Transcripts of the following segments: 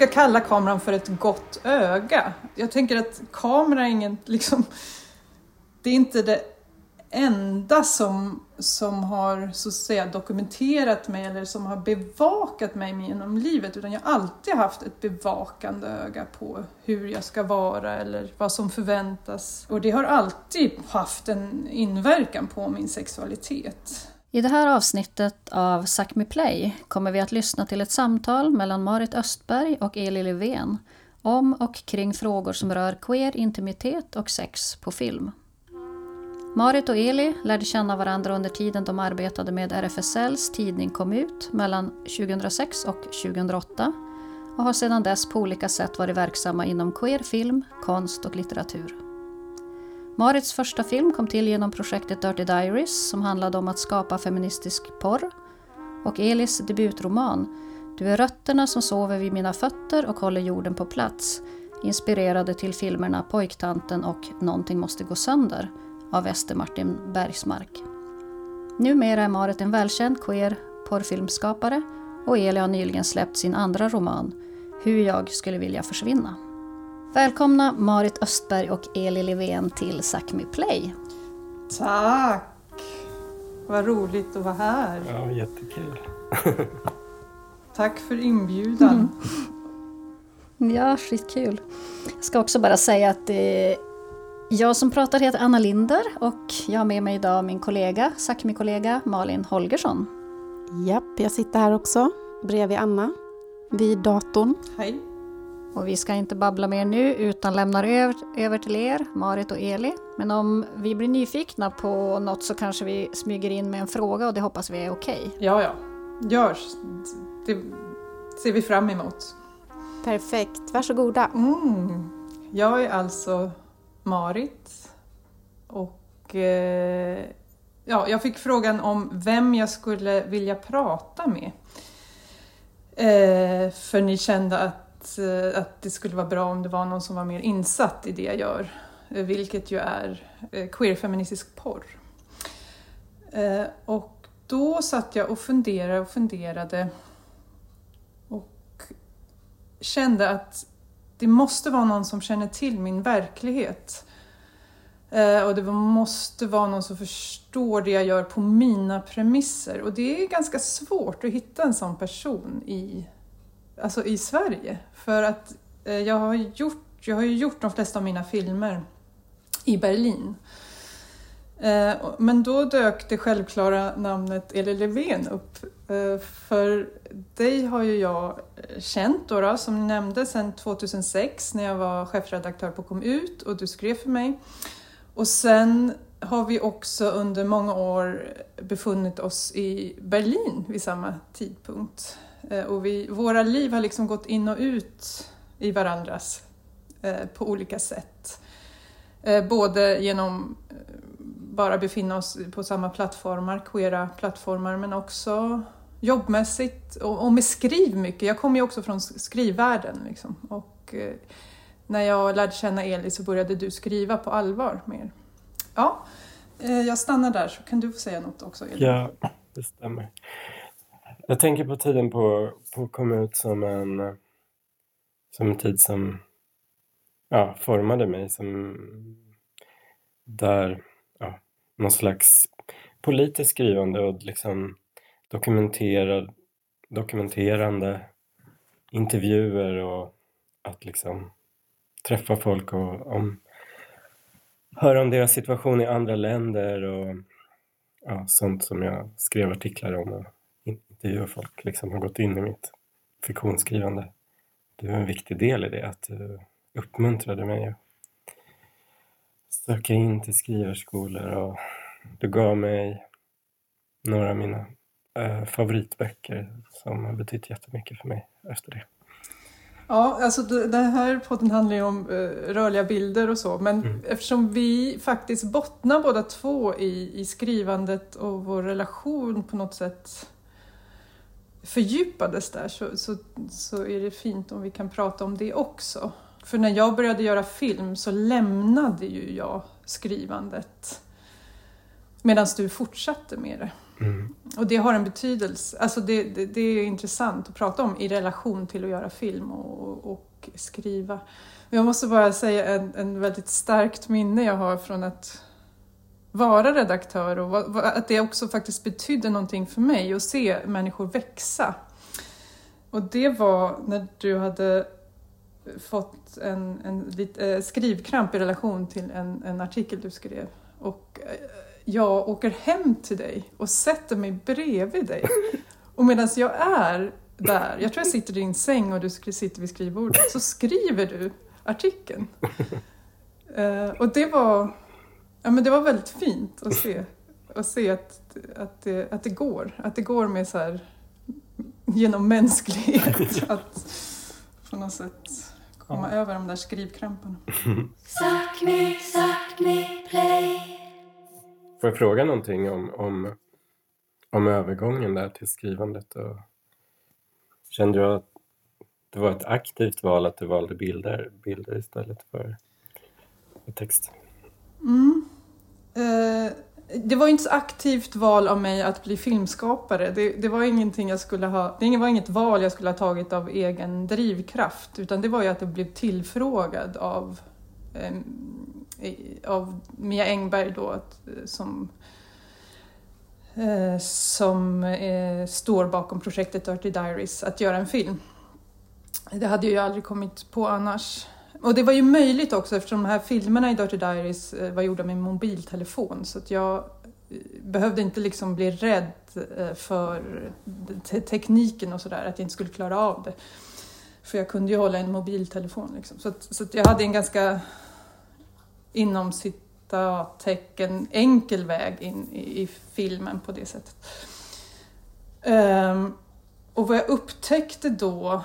jag brukar kalla kameran för ett gott öga. Jag tänker att kamera är ingen, liksom, det är inte det enda som, som har så att säga dokumenterat mig eller som har bevakat mig genom livet utan jag har alltid haft ett bevakande öga på hur jag ska vara eller vad som förväntas. Och det har alltid haft en inverkan på min sexualitet. I det här avsnittet av Sápmi Play kommer vi att lyssna till ett samtal mellan Marit Östberg och Eli Löfven om och kring frågor som rör queer intimitet och sex på film. Marit och Eli lärde känna varandra under tiden de arbetade med RFSLs tidning Kom ut mellan 2006 och 2008 och har sedan dess på olika sätt varit verksamma inom queer film, konst och litteratur. Marits första film kom till genom projektet Dirty Diaries som handlade om att skapa feministisk porr och Elis debutroman Du är rötterna som sover vid mina fötter och håller jorden på plats inspirerade till filmerna Pojktanten och Någonting måste gå sönder av Ester Martin Bergsmark. Numera är Marit en välkänd queer porrfilmskapare och Eli har nyligen släppt sin andra roman Hur jag skulle vilja försvinna. Välkomna Marit Östberg och Eli Livén till Sápmi Play. Tack! Vad roligt att vara här. Ja, jättekul. Tack för inbjudan. Mm. Ja, skitkul. Jag ska också bara säga att det jag som pratar heter Anna Linder och jag har med mig idag min kollega, Sápmi-kollega Malin Holgersson. Japp, jag sitter här också bredvid Anna vid datorn. Hej. Och vi ska inte babbla mer nu utan lämnar över, över till er, Marit och Eli. Men om vi blir nyfikna på något så kanske vi smyger in med en fråga och det hoppas vi är okej. Okay. Ja, ja. Görs. Det ser vi fram emot. Perfekt. Varsågoda. Mm. Jag är alltså Marit. Och eh, ja, jag fick frågan om vem jag skulle vilja prata med. Eh, för ni kände att, Eh, att det skulle vara bra om det var någon som var mer insatt i det jag gör. Eh, vilket ju är eh, queerfeministisk porr. Och då satt jag och funderade och funderade och kände att det måste vara någon som känner till min verklighet. Och det måste vara någon som förstår det jag gör på mina premisser. Och det är ganska svårt att hitta en sån person i, alltså i Sverige. För att eh, jag, har gjort, jag har ju gjort de flesta av mina filmer i Berlin. Eh, men då dök det självklara namnet Eli Löfven upp. Eh, för dig har ju jag eh, känt då, då som ni nämnde sedan 2006 när jag var chefredaktör på Kom ut och du skrev för mig. Och sen har vi också under många år befunnit oss i Berlin vid samma tidpunkt. Eh, och vi, våra liv har liksom gått in och ut i varandras eh, på olika sätt. Eh, både genom bara befinna oss på samma plattformar, queera plattformar, men också jobbmässigt och, och med skriv mycket. Jag kommer ju också från skrivvärlden liksom. och eh, när jag lärde känna Eli så började du skriva på allvar mer. Ja, eh, jag stannar där så kan du få säga något också Eli. Ja, det stämmer. Jag tänker på tiden på, på kom ut som en, som en tid som ja, formade mig, som där någon slags politiskt skrivande och liksom dokumenterad, dokumenterande intervjuer och att liksom träffa folk och om, höra om deras situation i andra länder och ja, sånt som jag skrev artiklar om och intervjuar folk liksom har gått in i mitt fiktionsskrivande. Du är en viktig del i det, att du uppmuntrade mig söka in till skrivarskolor och du gav mig några av mina äh, favoritböcker som har betytt jättemycket för mig efter det. Ja, alltså den här podden handlar ju om uh, rörliga bilder och så, men mm. eftersom vi faktiskt bottnar båda två i, i skrivandet och vår relation på något sätt fördjupades där så, så, så är det fint om vi kan prata om det också. För när jag började göra film så lämnade ju jag skrivandet medan du fortsatte med det. Mm. Och det har en betydelse, alltså det, det, det är intressant att prata om i relation till att göra film och, och skriva. Jag måste bara säga en, en väldigt starkt minne jag har från att vara redaktör och vad- vad- att det också faktiskt betydde någonting för mig att se människor växa. Och det var när du hade fått en, en lit, eh, skrivkramp i relation till en, en artikel du skrev. Och eh, jag åker hem till dig och sätter mig bredvid dig. Och medan jag är där, jag tror jag sitter i din säng och du sitter vid skrivbordet, så skriver du artikeln. Eh, och det var, ja, men det var väldigt fint att se, att se att, att, det, att det går. Att det går med så här, genom mänsklighet att på något sätt komma över de där skrivkramparna. Suck me, suck me, play. Får jag fråga någonting om, om, om övergången där till skrivandet? Och kände du att det var ett aktivt val att du valde bilder, bilder istället för text? Mm. Eh, det var inte så aktivt val av mig att bli filmskapare. Det, det, var ingenting jag skulle ha, det var inget val jag skulle ha tagit av egen drivkraft utan det var ju att jag blev tillfrågad av, eh, av Mia Engberg då att, eh, som, eh, som eh, står bakom projektet Dirty Diaries att göra en film. Det hade jag ju aldrig kommit på annars. Och det var ju möjligt också eftersom de här filmerna i Dirty Diaries eh, var gjorda med mobiltelefon så att jag eh, behövde inte liksom bli rädd eh, för te- tekniken och sådär, att jag inte skulle klara av det. För jag kunde ju hålla en mobiltelefon liksom. Så, att, så att jag hade en ganska inom citattecken enkel väg in i, i filmen på det sättet. Um, och vad jag upptäckte då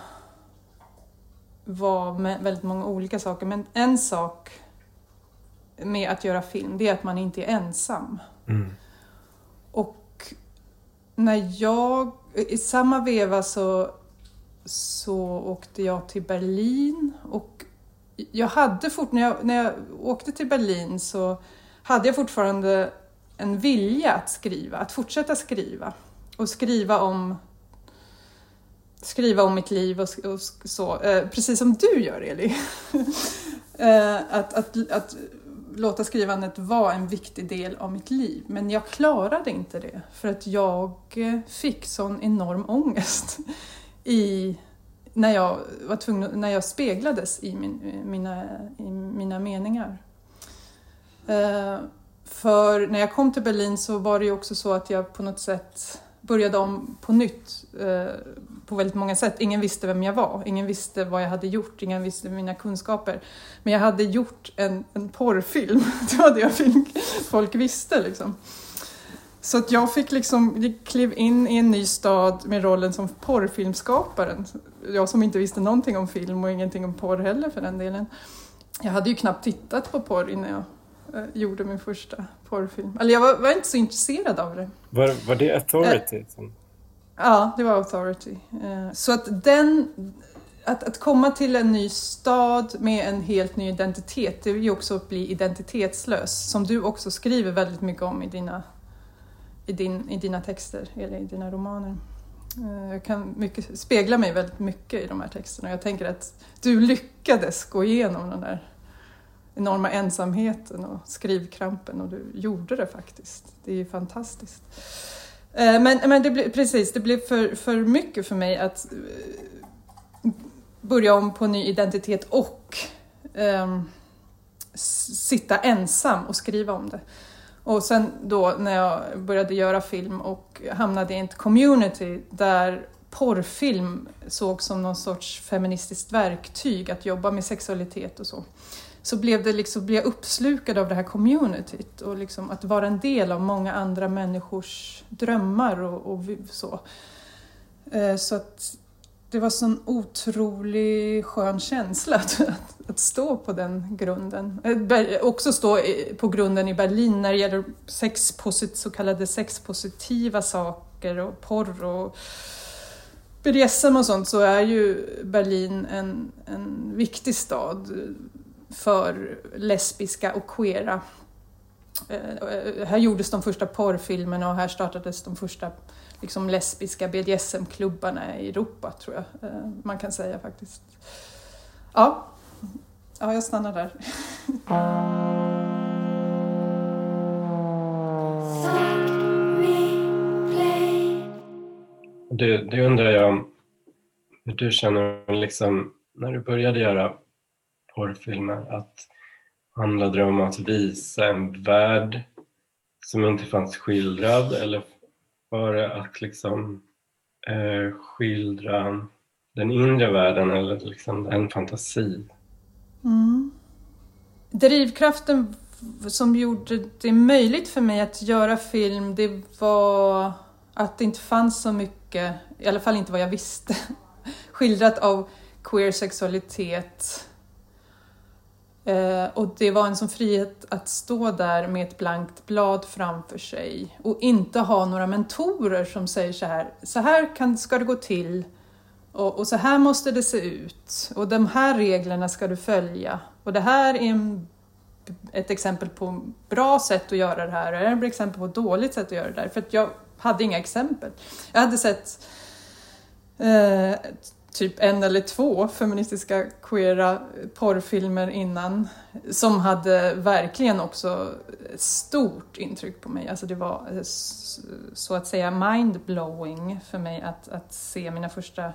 var med väldigt många olika saker, men en sak med att göra film, det är att man inte är ensam. Mm. Och när jag, i samma veva så, så åkte jag till Berlin och jag hade fort, när jag, när jag åkte till Berlin så hade jag fortfarande en vilja att skriva, att fortsätta skriva. Och skriva om skriva om mitt liv och, och så, eh, precis som du gör Eli. eh, att, att, att låta skrivandet vara en viktig del av mitt liv. Men jag klarade inte det för att jag eh, fick sån enorm ångest i, när, jag var tvungen, när jag speglades i, min, eh, mina, i mina meningar. Eh, för när jag kom till Berlin så var det ju också så att jag på något sätt började om på nytt eh, på väldigt många sätt. Ingen visste vem jag var, ingen visste vad jag hade gjort, ingen visste mina kunskaper. Men jag hade gjort en, en porrfilm, det var det jag fick, folk visste liksom. Så att jag fick liksom, klev in i en ny stad med rollen som porrfilmskaparen. Jag som inte visste någonting om film och ingenting om porr heller för den delen. Jag hade ju knappt tittat på porr innan jag eh, gjorde min första porrfilm. Eller jag var, var inte så intresserad av det. Var, var det Authority? Som, Ja, det var Authority. Eh, så att den... Att, att komma till en ny stad med en helt ny identitet, det är ju också att bli identitetslös. Som du också skriver väldigt mycket om i dina, i din, i dina texter, eller i dina romaner. Eh, jag kan mycket, spegla mig väldigt mycket i de här texterna. Jag tänker att du lyckades gå igenom den där enorma ensamheten och skrivkrampen och du gjorde det faktiskt. Det är ju fantastiskt. Eh, men, men det blev, precis, det blev för, för mycket för mig att eh, börja om på ny identitet och um, sitta ensam och skriva om det. Och sen då när jag började göra film och hamnade i ett community där porrfilm sågs som någon sorts feministiskt verktyg att jobba med sexualitet och så. Så blev, det liksom, blev jag uppslukad av det här communityt och liksom att vara en del av många andra människors drömmar och, och så. Eh, så att det var sån otrolig skön känsla att, att, att stå på den grunden. Eh, också stå på grunden i Berlin när det gäller sex, så kallade sexpositiva saker och porr och BDSM och sånt så är ju Berlin en, en viktig stad för lesbiska och queera eh, här gjordes de första porrfilmerna och här startades de första liksom, lesbiska BDSM-klubbarna i Europa, tror jag eh, man kan säga faktiskt. Ja, ja jag stannar där. Det, det undrar jag hur du känner liksom, när du började göra porrfilmer, att handlade det om att visa en värld som inte fanns skildrad eller var det att liksom eh, skildra den inre världen eller liksom en fantasi? Mm. Drivkraften som gjorde det möjligt för mig att göra film, det var att det inte fanns så mycket, i alla fall inte vad jag visste, skildrat av queer sexualitet. Eh, och det var en sån frihet att stå där med ett blankt blad framför sig och inte ha några mentorer som säger så här, så här kan, ska det gå till och, och så här måste det se ut och de här reglerna ska du följa och det här är en, ett exempel på bra sätt att göra det här och det är ett exempel på ett dåligt sätt att göra det där. För att jag hade inga exempel. Jag hade sett eh, typ en eller två feministiska queera porrfilmer innan som hade verkligen också stort intryck på mig. Alltså det var eh, så att säga mindblowing för mig att, att se mina första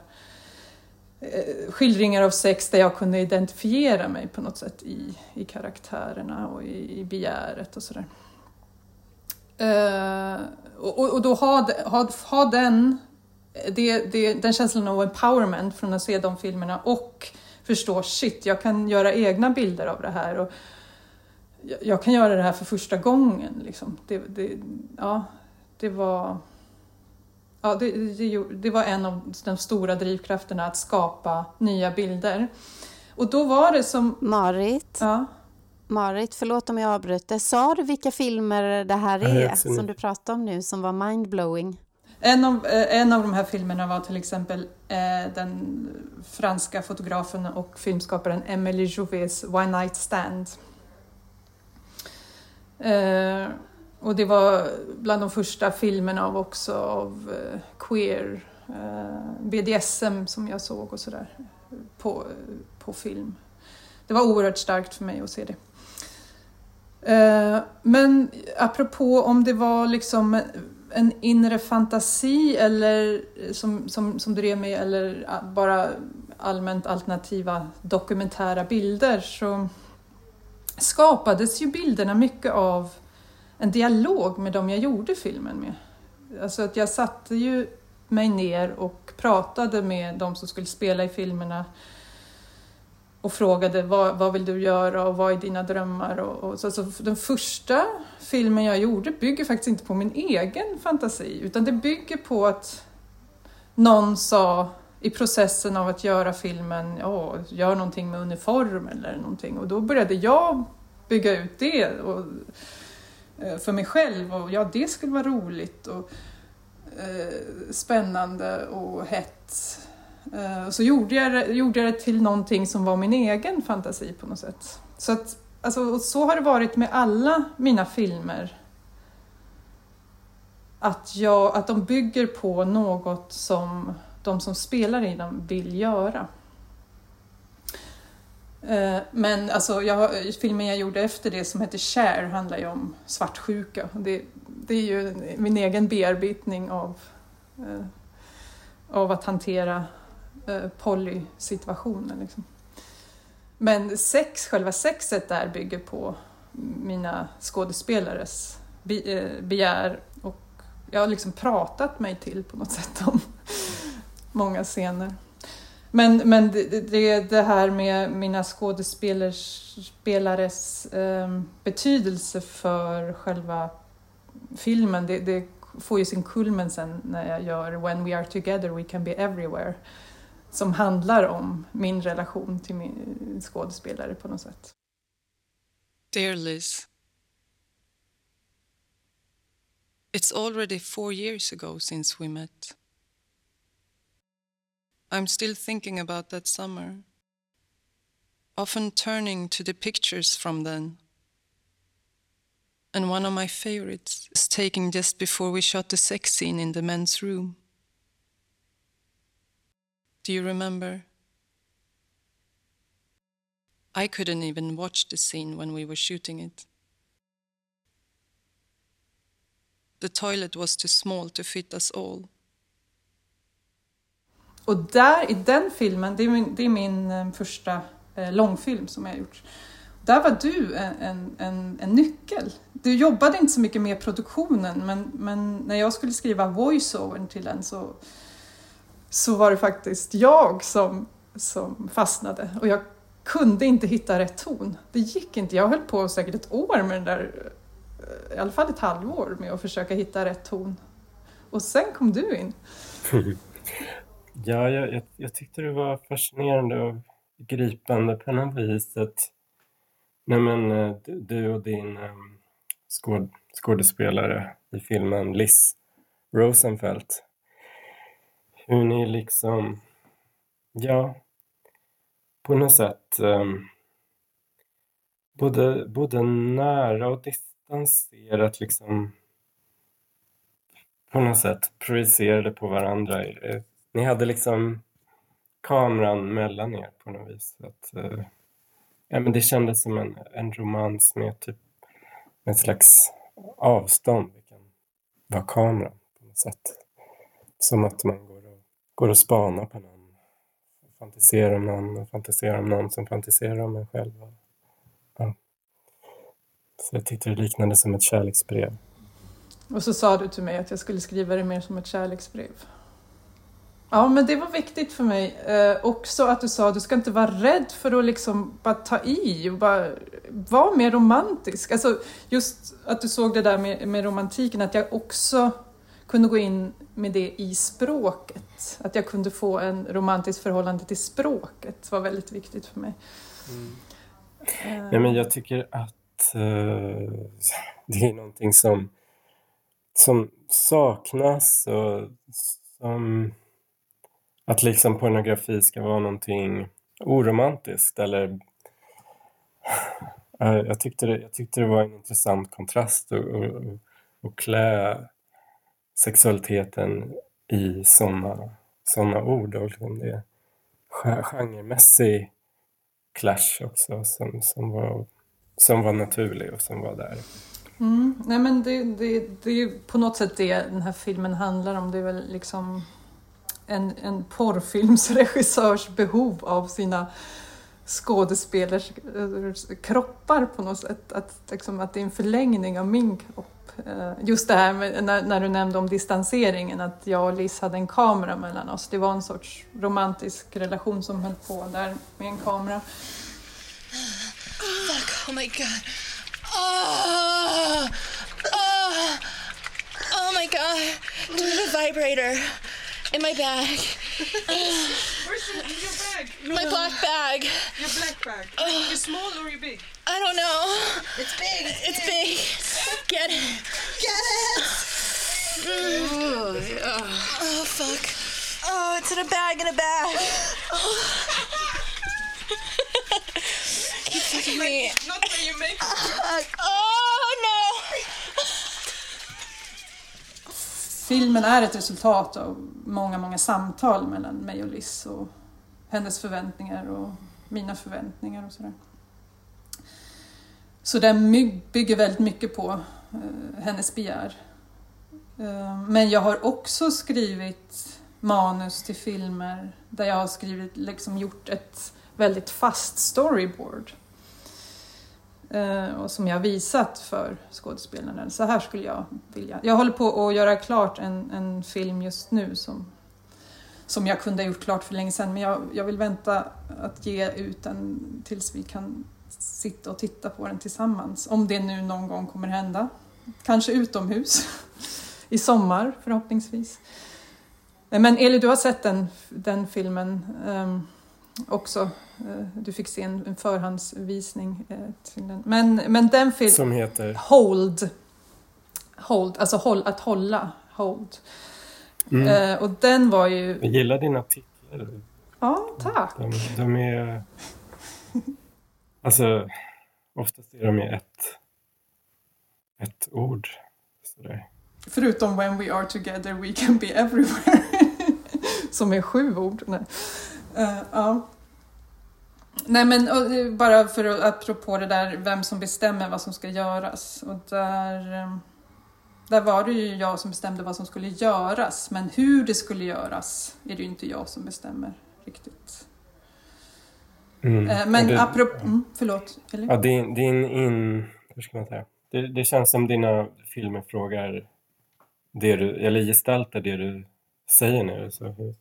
eh, skildringar av sex där jag kunde identifiera mig på något sätt i, i karaktärerna och i, i begäret och sådär. Uh, och, och då ha, ha, ha den, det, det, den känslan av empowerment från att se de filmerna och förstå shit, jag kan göra egna bilder av det här. Och jag, jag kan göra det här för första gången. Liksom. Det, det, ja, det var... Ja, det, det, det, var en av de stora drivkrafterna att skapa nya bilder. Och då var det som... Marit? Ja. Marit, förlåt om jag avbryter. Sa du vilka filmer det här är som du pratade om nu som var mindblowing? En av, eh, en av de här filmerna var till exempel eh, den franska fotografen och filmskaparen Emily Jouvets One Night Stand. Eh, och det var bland de första filmerna av också av eh, queer, eh, BDSM som jag såg och sådär på, på film. Det var oerhört starkt för mig att se det. Eh, men apropå om det var liksom en inre fantasi eller eh, som, som, som drev mig eller ah, bara allmänt alternativa dokumentära bilder så skapades ju bilderna mycket av en dialog med dem jag gjorde filmen med. Alltså att jag satte ju mig ner och pratade med de som skulle spela i filmerna och frågade vad, vad vill du göra och vad är dina drömmar? Och, och så, så, den första filmen jag gjorde bygger faktiskt inte på min egen fantasi utan det bygger på att någon sa i processen av att göra filmen, oh, gör någonting med uniform eller någonting och då började jag bygga ut det och, eh, för mig själv och ja, det skulle vara roligt och eh, spännande och hett Eh, och så gjorde jag, det, gjorde jag det till någonting som var min egen fantasi på något sätt. Så, att, alltså, så har det varit med alla mina filmer. Att, jag, att de bygger på något som de som spelar i dem vill göra. Eh, men alltså, jag, filmen jag gjorde efter det som heter Share handlar ju om svartsjuka. Det, det är ju min egen bearbetning av, eh, av att hantera Eh, polysituationen. Liksom. Men sex, själva sexet där bygger på mina skådespelares eh, begär och jag har liksom pratat mig till på något sätt om många scener. Men, men det, det, det här med mina skådespelares eh, betydelse för själva filmen, det, det, får ju sin kulmen sen när jag gör When we are together we can be everywhere som handlar om min relation till min skådespelare på något sätt. Dear Liz. It's already four years ago since we met. I'm still thinking about that summer, often turning to the pictures from then and one of my favorites is taken just before we shot the sex scene in the men's room. Do you remember? I couldn't even watch the scene when we were shooting it. The toilet was too small to fit us all. Och där i den filmen, det är min, det är min eh, första eh, långfilm som jag har gjort. Där var du en, en, en, nyckel. Du jobbade inte så mycket med produktionen men, men när jag skulle skriva voiceovern till den så, så var det faktiskt jag som, som fastnade och jag kunde inte hitta rätt ton. Det gick inte. Jag höll på säkert ett år med den där, eh, i alla fall ett halvår med att försöka hitta rätt ton. Och sen kom du in. ja, jag, jag, jag tyckte det var fascinerande och gripande på något vis. Att, nej men, eh, du, du och din um, skåd, skådespelare i filmen Liz Rosenfeldt. Hur ni liksom, ja, på något sätt um, både, både nära och distanserat liksom på något sätt projicerade på varandra. Eh, ni hade liksom kameran mellan er på något vis. Att, uh, ja, men det kändes som en, en romans med typ en slags avstånd. Det kan vara kameran på något sätt. Som att man går går och spanar på någon fantiserar om någon fantiserar om någon som fantiserar om en själv. Ja. Så jag tyckte det liknade som ett kärleksbrev. Och så sa du till mig att jag skulle skriva det mer som ett kärleksbrev. Ja, men det var viktigt för mig. Eh, också att du sa att du ska inte vara rädd för att liksom bara ta i och bara vara mer romantisk. Alltså just att du såg det där med, med romantiken, att jag också kunde gå in med det i språket. Att jag kunde få en romantiskt förhållande till språket var väldigt viktigt för mig. Mm. Uh. Ja, men jag tycker att uh, det är någonting som, som saknas och som att liksom pornografi ska vara någonting oromantiskt eller jag, tyckte det, jag tyckte det var en intressant kontrast att klä sexualiteten i sådana såna ord. Och liksom det genremässig clash också som, som, var, som var naturlig och som var där. Mm. Nej, men det, det, det är på något sätt det den här filmen handlar om. Det är väl liksom en, en porrfilmsregissörs behov av sina skådespelers kroppar på något sätt. Att, liksom, att det är en förlängning av min kropp. Eh, just det här med, när, när, du nämnde om distanseringen, att jag och Liz hade en kamera mellan oss. Det var en sorts romantisk relation som höll på där med en kamera. Fuck, oh my god. Oh, oh, oh my god. Do you have a vibrator in my bag? Ah. Where's your bag? My black bag. Your black bag. Uh, you small or you big? I don't know. It's big. It's, it's big. big. Get it. Get it. Mm. Oh, oh, fuck. Oh, it's in a bag in a bag. Oh. Keep fucking me. Not where you make Oh Filmen är ett resultat av många, många samtal mellan mig och Liz och hennes förväntningar och mina förväntningar och sådär. Så den bygger väldigt mycket på eh, hennes begär. Eh, men jag har också skrivit manus till filmer där jag har skrivit, liksom gjort ett väldigt fast storyboard. Eh, och som jag visat för skådespelarna. Så här skulle jag vilja. Jag håller på att göra klart en, en film just nu som, som jag kunde ha gjort klart för länge sedan men jag, jag vill vänta att ge ut den tills vi kan sitta och titta på den tillsammans. Om det nu någon gång kommer hända. Kanske utomhus i sommar förhoppningsvis. Eh, men Eli, du har sett den, den filmen um, också. Uh, du fick se en, en förhandsvisning uh, till den. Men, men den filmen... Som heter? Hold. Hold, alltså håll, att hålla. Hold. Mm. Uh, och den var ju... Jag gillar dina titlar. Ja, tack. De, de är... Alltså, oftast är de ju ett, ett ord. Sådär. Förutom when we are together we can be everywhere. Som är sju ord. Nej. Uh, ja. Nej men och, bara för att apropå det där vem som bestämmer vad som ska göras. Och där, um, där var det ju jag som bestämde vad som skulle göras. Men hur det skulle göras är det ju inte jag som bestämmer riktigt. Mm. Men det, apropå... Mm, förlåt. Eller? Ja, din, din in... Hur ska man säga? Det, det känns som dina filmer frågar det du, eller gestaltar det du säger nu. Så hur,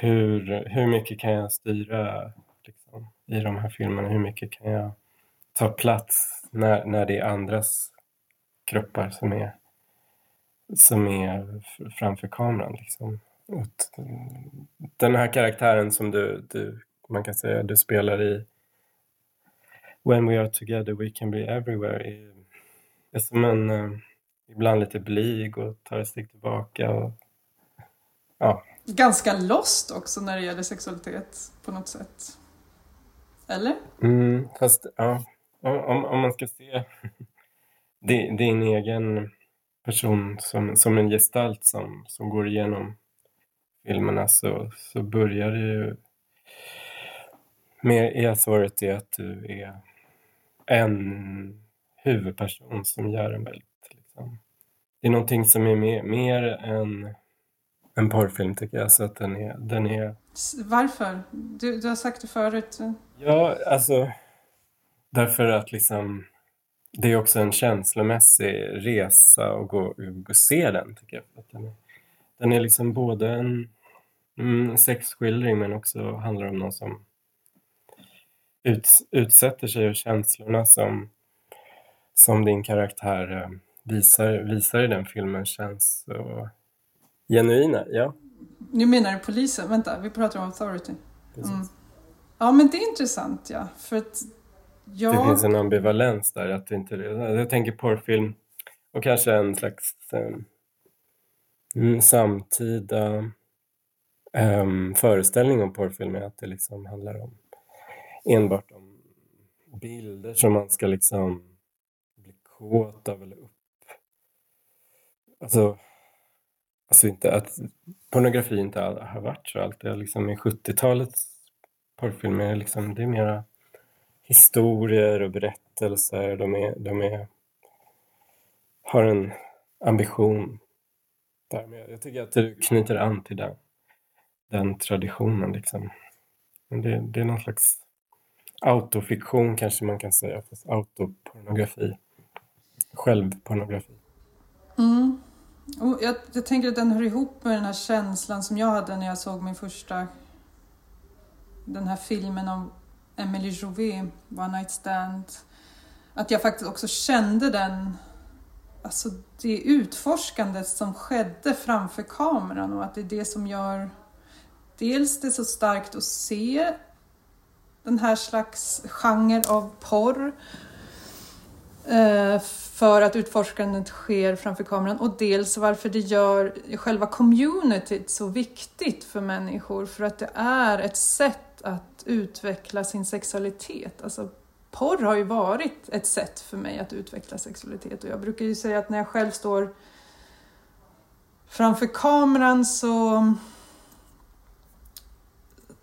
hur, hur mycket kan jag styra liksom, i de här filmerna? Hur mycket kan jag ta plats när, när det är andras kroppar som är, som är framför kameran? Liksom. Den här karaktären som du, du, man kan säga, du spelar i When we are together we can be everywhere är, är som en eh, ibland lite blyg och tar ett steg tillbaka. Och, ja. Ganska lost också när det gäller sexualitet på något sätt. Eller? Mm, fast ja, om, om man ska se din egen person som, som en gestalt som, som går igenom filmerna så, så börjar det ju med i att du är en huvudperson som gör en väldigt Liksom. Det är någonting som är mer, mer än en porrfilm tycker jag. Så att den är, den är... Varför? Du, du har sagt det förut. Ja, alltså därför att liksom det är också en känslomässig resa att gå och se den tycker jag. Att den, är, den är liksom både en mm, sexskildring men också handlar om någon som ut, utsätter sig av känslorna som, som din karaktär eh, visar, visar i den filmen känns så genuina. Ja. Nu menar du polisen? Vänta, vi pratar om authority. Mm. Ja, men det är intressant, ja. För att jag... Det finns en ambivalens där. Att det inte, jag tänker porrfilm och kanske en slags um, samtida um, föreställning om porrfilm är att det liksom handlar om enbart om bilder som man ska liksom bli kåt av eller upp Alltså, alltså inte att pornografi inte har varit så alltid. Liksom I 70-talets porrfilmer liksom, det är mera historier och berättelser. De, är, de är, har en ambition. Där. Jag tycker att du knyter an till den, den traditionen. Liksom. Men det, det är någon slags autofiktion kanske man kan säga, fast autopornografi. Självpornografi. Mm. Och jag, jag, tänker att den hör ihop med den här känslan som jag hade när jag såg min första den här filmen om Emily Jouvet, One Night Stand. Att jag faktiskt också kände den, alltså det utforskandet som skedde framför kameran och att det är det som gör dels det så starkt att se den här slags genre av porr Uh, för att utforskandet sker framför kameran och dels varför det gör själva communityt så viktigt för människor för att det är ett sätt att utveckla sin sexualitet. Alltså, porr har ju varit ett sätt för mig att utveckla sexualitet och jag brukar ju säga att när jag själv står framför kameran så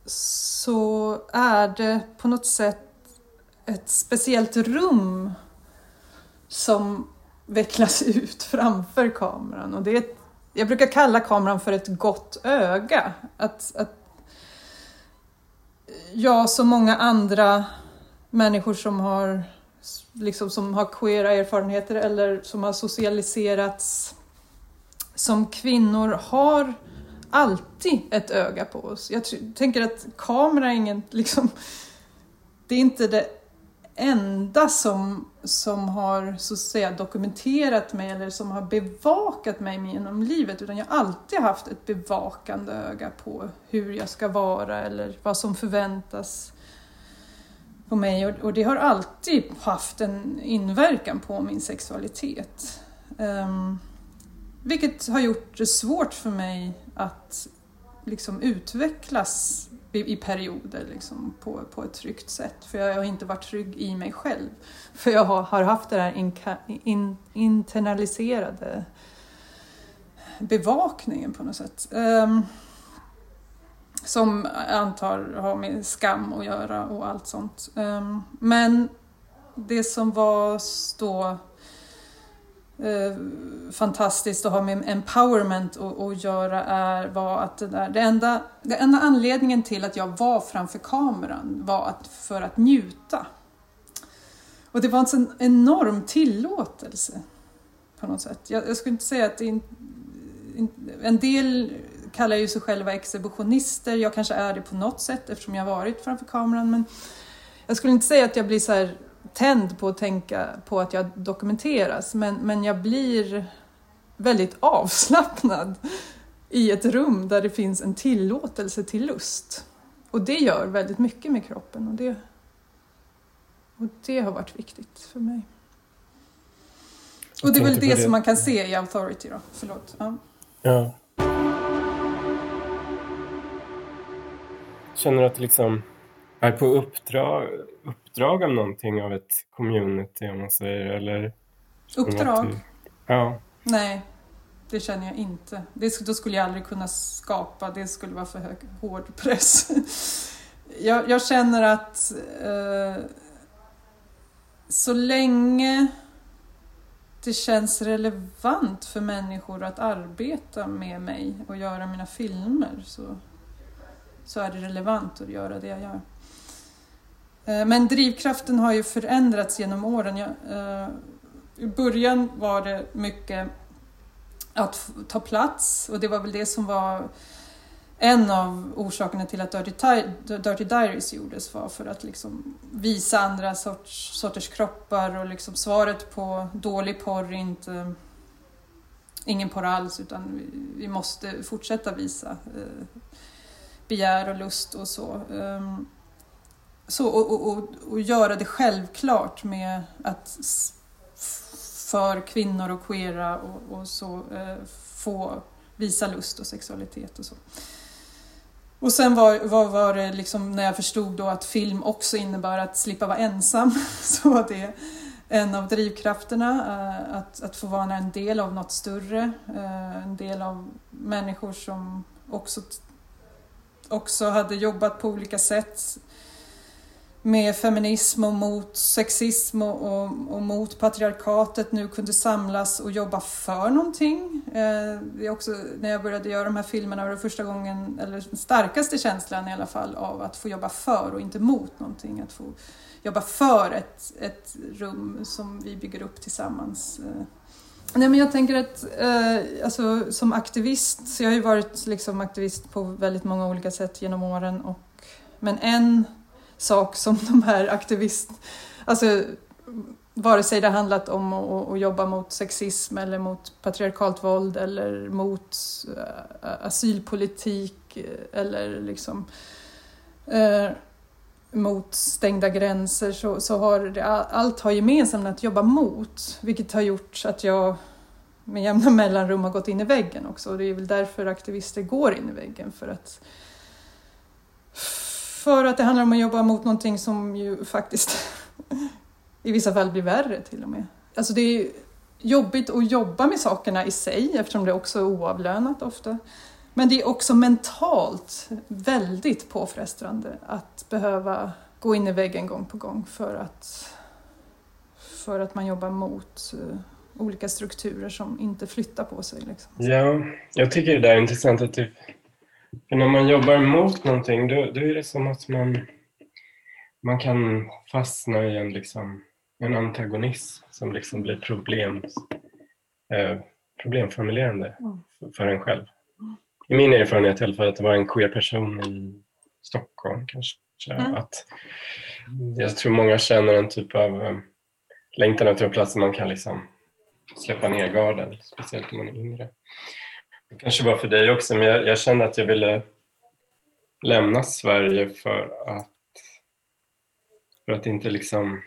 så är det på något sätt ett speciellt rum som vecklas ut framför kameran. Och det är ett, jag brukar kalla kameran för ett gott öga. Att, att jag som många andra människor som har, liksom, som har queera erfarenheter eller som har socialiserats som kvinnor har alltid ett öga på oss. Jag tänker att kamera är ingen, liksom, det är inte det enda som, som har så att säga, dokumenterat mig eller som har bevakat mig genom livet utan jag har alltid haft ett bevakande öga på hur jag ska vara eller vad som förväntas på mig och, och det har alltid haft en inverkan på min sexualitet. Um, vilket har gjort det svårt för mig att liksom utvecklas i, i perioder liksom, på, på ett tryggt sätt. För jag har inte varit trygg i mig själv. För jag har, har haft det här inka, in, internaliserade bevakningen på något sätt. Um, som jag antar har med skam att göra och allt sånt. Um, men det som var då eh, fantastiskt att ha med empowerment att göra är, var att det, där, det, enda, det enda anledningen till att jag var framför kameran var att, för att njuta. Och det var alltså en sån enorm tillåtelse på något sätt. Jag, jag skulle inte säga att in, in, en del kallar ju sig själva exhibitionister, jag kanske är det på något sätt eftersom jag varit framför kameran men jag skulle inte säga att jag blir så här tänd på att tänka på att jag dokumenteras men, men jag blir väldigt avslappnad i ett rum där det finns en tillåtelse till lust. Och det gör väldigt mycket med kroppen och det, och det har varit viktigt för mig. Och det är väl det, det, som man kan se i Authority då. Förlåt. Ja. ja. Känner du att det liksom är på uppdrag, uppdrag av någonting av ett community om man säger eller? Uppdrag? Ja. Nej, det känner jag inte. Det, då skulle jag aldrig kunna skapa, det skulle vara för hög, hård press. jag, jag känner att eh, så länge det känns relevant för människor att arbeta med mig och göra mina filmer så, så är det relevant att göra det jag gör. Eh, men drivkraften har ju förändrats genom åren. Jag, eh, I början var det mycket att ta plats och det var väl det som var en av orsakerna till att Dirty, Dirty Diaries gjordes var för att liksom visa andra sorts, sorters kroppar och liksom svaret på dålig porr är inte ingen porr alls utan vi, vi måste fortsätta visa eh, begär och lust och så. Um, så, och, och, och, göra det självklart med att för kvinnor och queera och, och så eh, få visa lust och sexualitet och så. Och sen var, var, var det liksom när jag förstod då att film också innebär att slippa vara ensam så var det en av drivkrafterna, eh, att, att få vara en del av något större, eh, en del av människor som också, också hade jobbat på olika sätt med feminism och mot sexism och, och, och, mot patriarkatet nu kunde samlas och jobba för någonting. Eh, det är också, när jag började göra de här filmerna var det första gången, eller den starkaste känslan i alla fall, av att få jobba för och inte mot någonting. Att få jobba för ett, ett rum som vi bygger upp tillsammans. Eh, nej, men jag tänker att eh, alltså, som aktivist, jag har ju varit liksom aktivist på väldigt många olika sätt genom åren och men en sak som de här aktivist... Alltså, vare sig det handlat om att, att jobba mot sexism eller mot patriarkalt våld eller mot eh, asylpolitik eh, eller liksom uh, mot stängda gränser så, så har det, allt har gemensamt att jobba mot vilket har gjort att jag med jämna mellanrum har gått in i väggen också. Och det är väl därför aktivister går in i väggen för att för att det handlar om att jobba mot någonting som ju faktiskt i vissa fall blir värre till och med. Alltså det är jobbigt att jobba med sakerna i sig eftersom det också är oavlönat ofta. Men det är också mentalt väldigt påfrestande att behöva gå in i väggen gång på gång för att, för att man jobbar mot eh, olika strukturer som inte flyttar på sig. Liksom. Ja, jag tycker det där är intressant att du för när man jobbar mot någonting då, då är det som att man, man kan fastna i en, liksom, en antagonism som liksom blir problem, eh, problemformulerande för, för en själv. I min erfarenhet i alla fall att det var en queer person i Stockholm kanske. Mm. Att jag tror många känner en typ av eh, längtan efter en plats där man kan liksom släppa ner garden, speciellt om man är yngre. Det kanske var för dig också, men jag, jag kände att jag ville lämna Sverige för att, för att inte liksom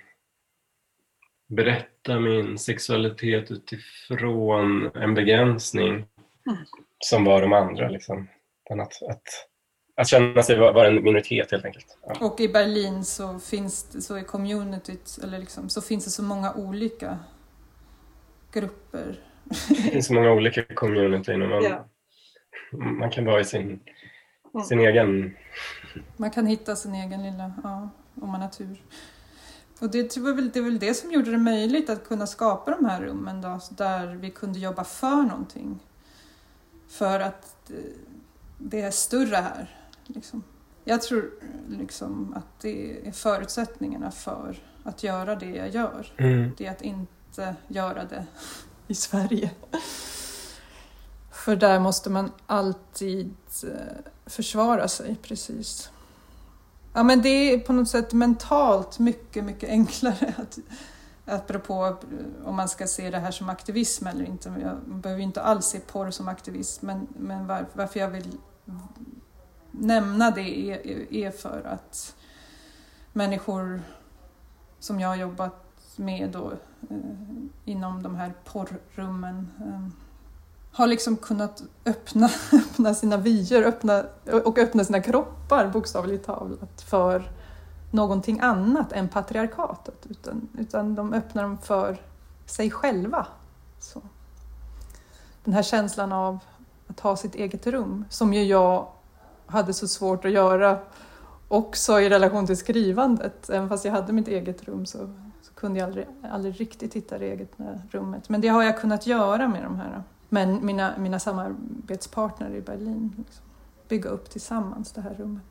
berätta min sexualitet utifrån en begränsning mm. som var de andra. Liksom. Att, att att känna sig vara en minoritet helt enkelt. Ja. Och i Berlin så finns det, så i communityt, eller liksom, så finns det så många olika grupper. Det finns så många olika communityn och man, ja. man kan vara i sin, mm. sin egen... Man kan hitta sin egen lilla, ja, om man har tur. Och det var, väl, det var väl det som gjorde det möjligt att kunna skapa de här rummen då, där vi kunde jobba för någonting. För att det är större här. Liksom. Jag tror liksom att det är förutsättningarna för att göra det jag gör. Mm. Det är att inte göra det i Sverige. För där måste man alltid eh, försvara sig, precis. Ja, men det är på något sätt mentalt mycket, mycket enklare att apropå eh, om man ska se det här som aktivism eller inte. Jag behöver inte alls se porr som aktivism, men, men var, varför jag vill nämna det är, är för att människor som jag har jobbat med då, eh, inom de här porrrummen eh, har liksom kunnat öppna, öppna sina vyer öppna, och öppna sina kroppar bokstavligt talat för någonting annat än patriarkatet utan, utan de öppnar dem för sig själva. Så. Den här känslan av att ha sitt eget rum som ju jag hade så svårt att göra också i relation till skrivandet. Även fast jag hade mitt eget rum så, så kunde jag aldrig, aldrig riktigt hitta det egna eh, rummet. Men det har jag kunnat göra med de här eh, men mina, mina samarbetspartner i Berlin. Liksom, bygga upp tillsammans det här rummet.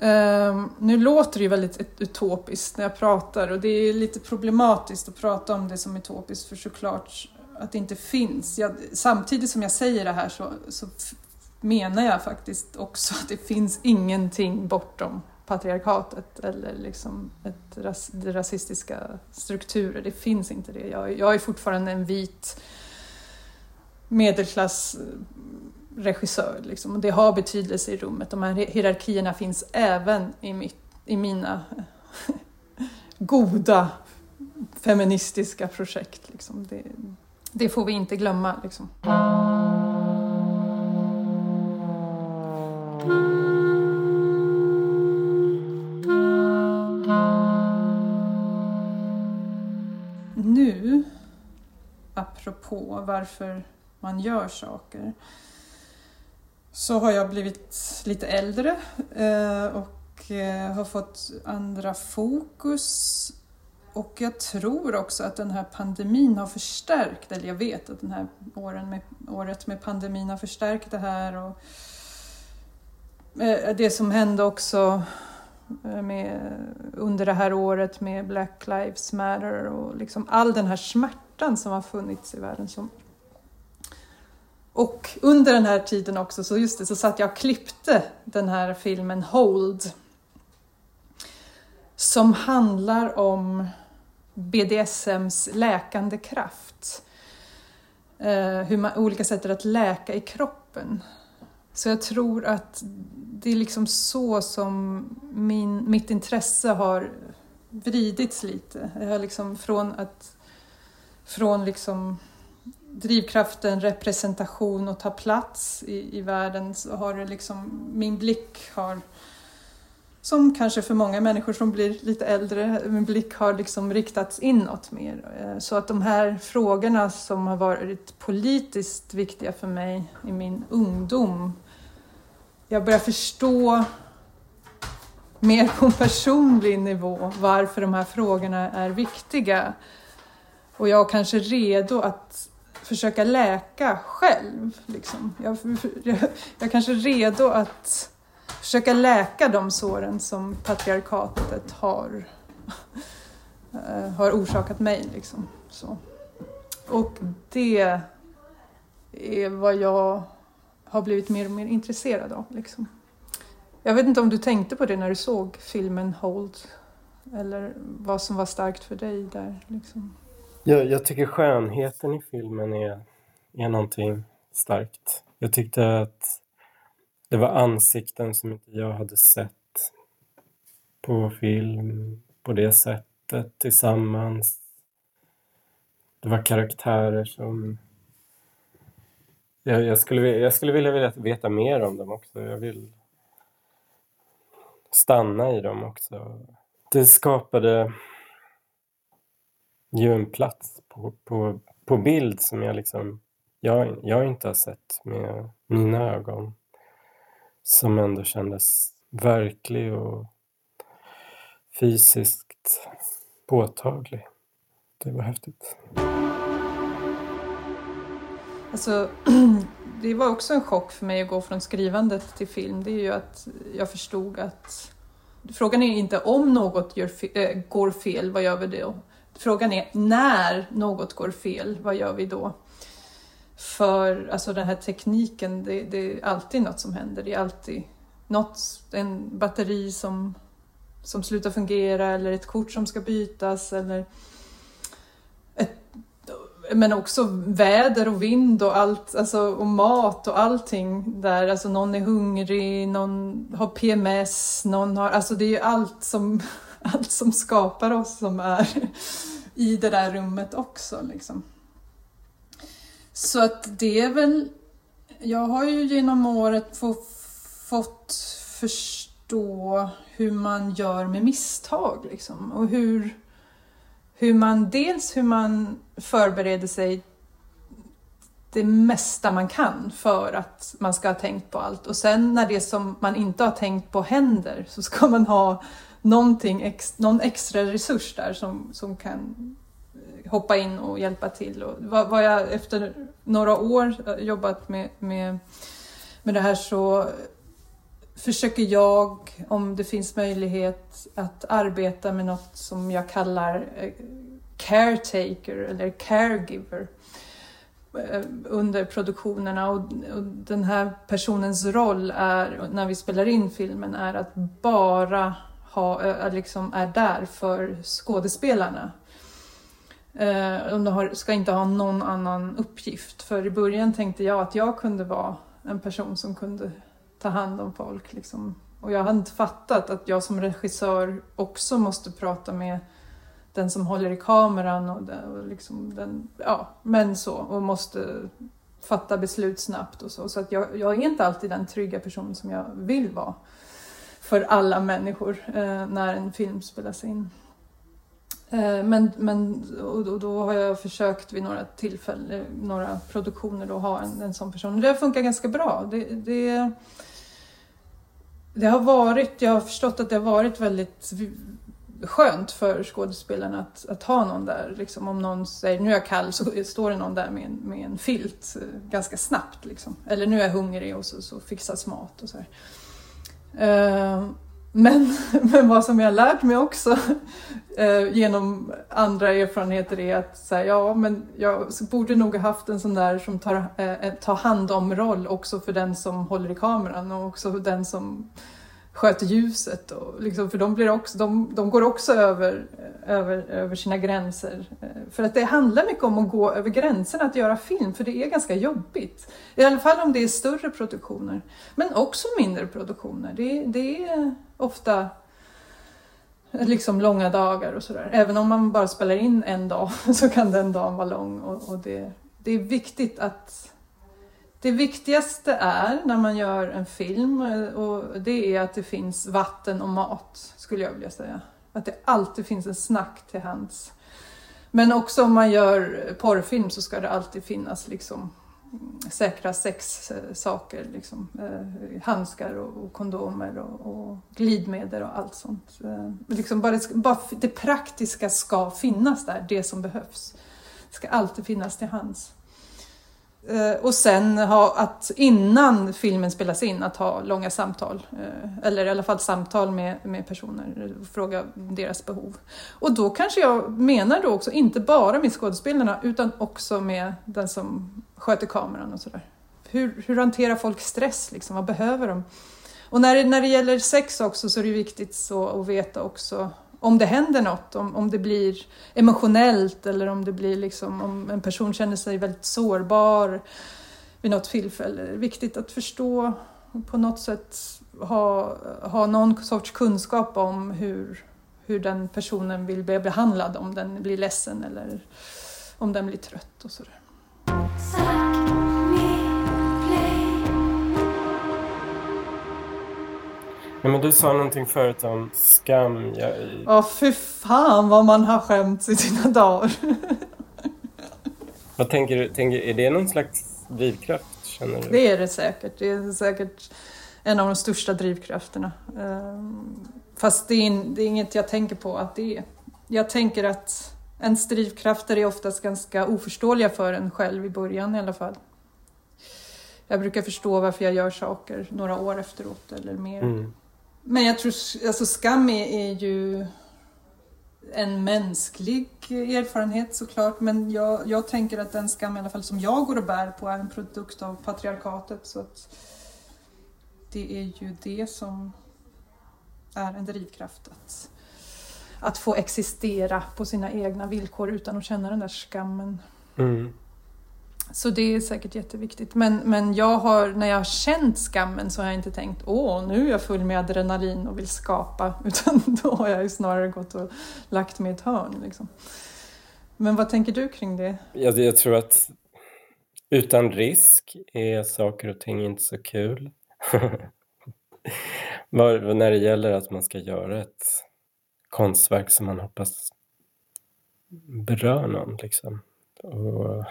Um, nu låter det ju väldigt utopiskt när jag pratar och det är lite problematiskt att prata om det som utopiskt för såklart att det inte finns. Jag, samtidigt som jag säger det här så, så menar jag faktiskt också att det finns ingenting bortom patriarkatet eller liksom ett ras, rasistiska strukturer. Det finns inte det. Jag, jag är fortfarande en vit medelklassregissör eh, liksom, och det har betydelse i rummet. De här hierarkierna finns även i, mitt, i mina goda feministiska projekt. Liksom. Det, det, får vi inte glömma. Liksom. Apropå varför man gör saker, så har jag blivit lite äldre eh, och eh, har fått andra fokus. Och jag tror också att den här pandemin har förstärkt, eller jag vet att den här åren med, året med pandemin har förstärkt det här. Och eh, det som hände också med, under det här året med Black Lives Matter och liksom all den här smärtan som har funnits i världen. Som... Och under den här tiden också så just det, så satt jag och klippte den här filmen Hold som handlar om BDSMs läkande kraft. Eh, hur man, olika sätt att läka i kroppen. Så jag tror att det är liksom så som min, mitt intresse har vridits lite. Jag har liksom från att från liksom drivkraften representation och ta plats i, i världen så har det liksom, min blick har som kanske för många människor som blir lite äldre, min blick har liksom riktats inåt mer. Eh, så att de här frågorna som har varit politiskt viktiga för mig i min ungdom jag börjar förstå mer på en personlig nivå varför de här frågorna är viktiga. Och jag kanske är redo att försöka läka själv. Liksom. Jag, jag, jag är redo att försöka läka de såren som patriarkatet har, eh, har orsakat mig. Liksom. Så. Och det är vad jag har blivit mer och mer intresserad av. Liksom. Jag vet inte om du tänkte på det när du såg filmen Hold eller vad som var starkt för dig där? Liksom. Jag, jag tycker skönheten i filmen är, är någonting starkt. Jag tyckte att det var ansikten som inte jag hade sett på film på det sättet tillsammans. Det var karaktärer som jag, jag, skulle, jag skulle vilja veta mer om dem också. Jag vill stanna i dem också. Det skapade ju en plats på, på, på bild som jag liksom jag, jag inte har sett med mina ögon. Som ändå kändes verklig och fysiskt påtaglig. Det var häftigt. Alltså, det var också en chock för mig att gå från skrivandet till film. Det är ju att jag förstod att frågan är inte om något gör fe äh, går fel, vad gör vi då? Frågan är när något går fel, vad gör vi då? För alltså den här tekniken, det, det är alltid något som händer. Det är alltid något, en batteri som, som slutar fungera eller ett kort som ska bytas eller ett, men också väder och vind och allt, alltså, och mat och allting där. Alltså någon är hungrig, någon har PMS, någon har, alltså det är ju allt som, allt som skapar oss som är i det där rummet också. Liksom. Så att det är väl, jag har ju genom året få, fått förstå hur man gör med misstag liksom och hur, hur man dels hur man förbereder sig det mesta man kan för att man ska ha tänkt på allt och sen när det som man inte har tänkt på händer så ska man ha någonting ex, någon extra resurs där som, som kan eh, hoppa in och hjälpa till. Och vad, vad jag efter några år eh, jobbat med, med, med det här så försöker jag, om det finns möjlighet, att arbeta med något som jag kallar eh, caretaker eller caregiver under produktionerna och, och, den här personens roll är, när vi spelar in filmen, är att bara ha, liksom är där för skådespelarna. Eh, de har, ska inte ha någon annan uppgift. För i början tänkte jag att jag kunde vara en person som kunde ta hand om folk. Liksom. Och jag hade inte fattat att jag som regissör också måste prata med den som håller i kameran och, den, och liksom den, ja, men så, och måste fatta beslut snabbt och så. Så att jag, jag är inte alltid den trygga person som jag vill vara för alla människor eh, när en film spelas in. Eh, men, men och då har jag försökt vid några tillfällen, några produktioner, att ha en, en sån person. Det har funkat ganska bra. Det, det, det, har varit, jag har förstått att det har varit väldigt skönt för skådespelarna att, att ha någon där. Liksom om någon säger nu är jag kall så står det någon där med en, med en filt eh, ganska snabbt. Liksom. Eller nu är jag hungrig och så, så fixas mat och så här. Eh, men, men vad som jag lärt mig också eh, genom andra erfarenheter är att så ja, men jag borde nog ha haft en sån där som tar, eh, tar hand om-roll också för den som håller i kameran och också för den som sköter ljuset. Och liksom, för de, blir också, de, de går också över, över, över sina gränser. Eh, för att det handlar mycket om att gå över gränserna att göra film, för det är ganska jobbigt. I alla fall om det är större produktioner. Men också mindre produktioner. Det, det är ofta liksom långa dagar och sådär. Även om man bara spelar in en dag så kan den dagen vara lång. Och, och det, det är viktigt att det viktigaste är när man gör en film eh, och det är att det finns vatten och mat, skulle jag vilja säga. Att det alltid finns en snack till hands. Men också om man gör porrfilm så ska det alltid finnas liksom säkra sexsaker, liksom, eh, handskar och, och kondomer och, och, glidmedel och allt sånt. Eh, liksom bara, bara det praktiska ska finnas där, det som behövs. Det ska alltid finnas till hands. Eh, och sen ha att innan filmen spelas in att ha långa samtal. Eh, eller i alla fall samtal med, med personer och fråga deras behov. Och då kanske jag menar då också inte bara med skådespelarna utan också med den som sköter kameran och sådär. Hur, hur hanterar folk stress liksom? Vad behöver de? Och när det, när det gäller sex också så är det viktigt så att veta också om det händer något, om, om det blir emotionellt eller om det blir liksom, om en person känner sig väldigt sårbar vid något tillfälle. Det är viktigt att förstå och på något sätt ha, ha någon sorts kunskap om hur, hur den personen vill bli behandlad, om den blir ledsen eller om den blir trött och sådär. Ja, men du sa någonting förut om skam. Ja, jag... oh, fy fan vad man har skämts i sina dagar. vad tänker du? Tänker, är det någon slags drivkraft? Känner du? Det är det säkert. Det är säkert en av de största drivkrafterna. Ehm, fast det är, det är inget jag tänker på att det är. Jag tänker att ens drivkrafter är oftast ganska oförståeliga för en själv i början i alla fall. Jag brukar förstå varför jag gör saker några år efteråt eller mer. Mm. Men jag tror, alltså skam är, är ju en mänsklig erfarenhet såklart, men jag, jag tänker att den skam i alla fall som jag går och bär på är en produkt av patriarkatet. Så att det är ju det som är en drivkraft. Att, att få existera på sina egna villkor utan att känna den där skammen. Mm. Så det är säkert jätteviktigt. Men, men jag har, när jag har känt skammen så har jag inte tänkt åh, nu är jag full med adrenalin och vill skapa. Utan då har jag ju snarare gått och lagt mig i ett hörn. Liksom. Men vad tänker du kring det? Jag, jag tror att utan risk är saker och ting inte så kul. när det gäller att man ska göra ett konstverk som man hoppas berör någon. Liksom. Och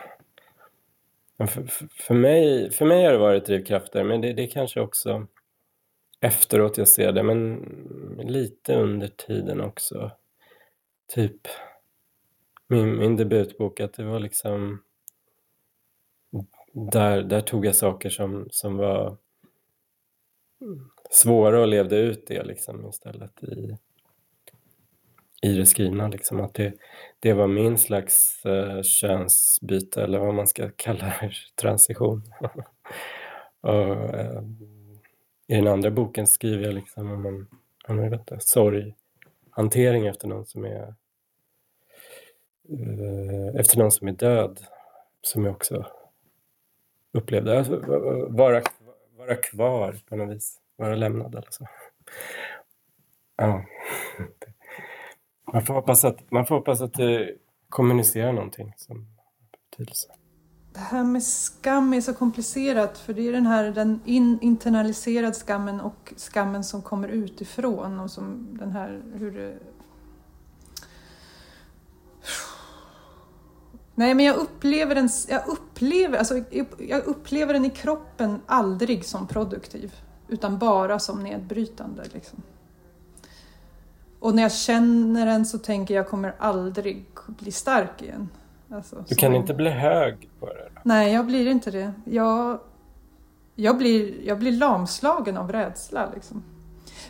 för, för, mig, för mig har det varit drivkrafter, men det, det kanske också efteråt jag ser det, men lite under tiden också. Typ min, min debutbok, att det var liksom där, där tog jag saker som, som var svåra och levde ut det liksom istället i, i det skrivna. Liksom. Att det, det var min slags uh, könsbyte eller vad man ska kalla det, transition. och, uh, I den andra boken skriver jag liksom om en, om jag vet inte, sorghantering efter någon som är eh, efter någon som är död, som jag också upplevde. Alltså, vara, vara kvar på något vis, vara lämnad eller så. Ja. Man får hoppas att, man får hoppas att det kommunicerar någonting som har betydelse. Det här med skam är så komplicerat för det är den här den in, internaliserad skammen och skammen som kommer utifrån och som den här hur det... Nej men jag upplever den, jag upplever, alltså, jag upplever den i kroppen aldrig som produktiv utan bara som nedbrytande. Liksom. Och när jag känner den så tänker jag, jag kommer aldrig bli stark igen. Alltså, du kan så... inte bli hög på det? Då? Nej, jag blir inte det. Jag, jag, blir, jag blir lamslagen av rädsla. Liksom.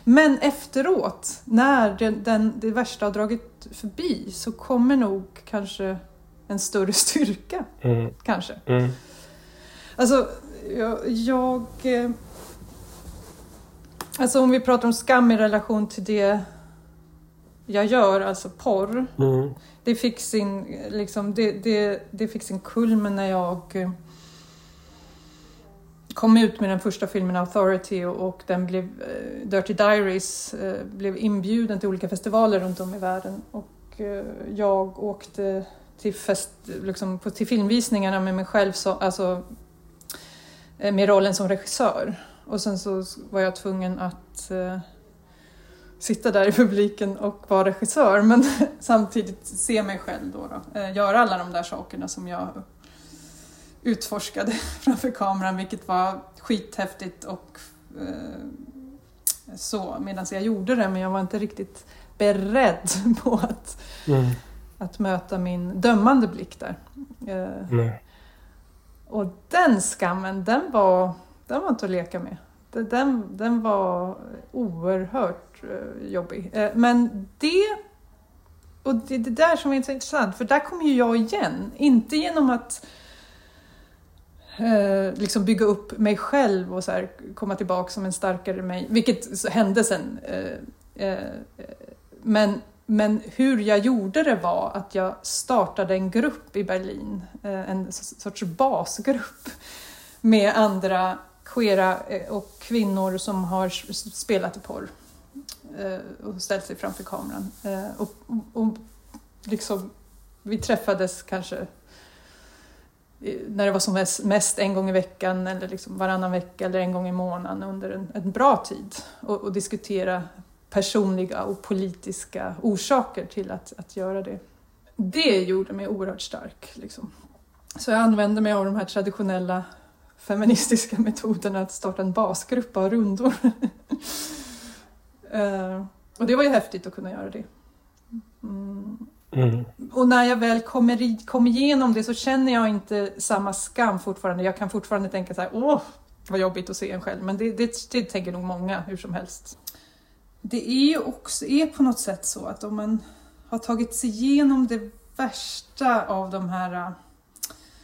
Men efteråt, när den, den, det värsta har dragit förbi, så kommer nog kanske en större styrka. Mm. Kanske. Mm. Alltså, jag, jag... Eh, alltså om vi pratar om skam i relation till det jag gör, alltså porr, mm. det, fick sin, liksom, det, det, det fick sin kulmen när jag eh, kom ut med den första filmen Authority och, och den blev, uh, Dirty Diaries uh, blev inbjuden till olika festivaler runt om i världen. Och uh, jag åkte till, fest, liksom, på, till filmvisningarna med mig själv, så, alltså, med rollen som regissör. Och sen så var jag tvungen att sitta där i publiken och vara regissör men samtidigt se mig själv då, då. Eh, göra alla de där sakerna som jag utforskade framför kameran vilket var skithäftigt och eh, så medan jag gjorde det men jag var inte riktigt beredd på att, mm. att möta min dömande blick där. Eh, och den skammen, den var, den var inte att leka med. Den, den var oerhört Eh, jobbig. Eh, men det och det är det där som är så intressant, för där kommer ju jag igen. Inte genom att eh, liksom bygga upp mig själv och så här, komma tillbaka som en starkare mig, vilket hände sen. Eh, eh, men, men hur jag gjorde det var att jag startade en grupp i Berlin, eh, en sorts basgrupp med andra queera eh, och kvinnor som har spelat i porr. Eh, och ställt sig framför kameran. Eh, och, och liksom, vi träffades kanske när det var som mest en gång i veckan eller liksom varannan vecka eller en gång i månaden under en, en bra tid och, och, diskutera personliga och politiska orsaker till att, att göra det. Det gjorde mig oerhört stark. Liksom. Så jag använde mig av de här traditionella feministiska metoderna att starta en basgrupp av rundor. uh, och det var ju häftigt att kunna göra det. Mm. Mm. Och när jag väl kommer, i, kommer igenom det så känner jag inte samma skam fortfarande. Jag kan fortfarande tänka så här, åh, vad jobbigt att se en själv. Men det, det, det tänker nog många hur som helst. Det är ju också är på något sätt så att om man har tagit sig igenom det värsta av de här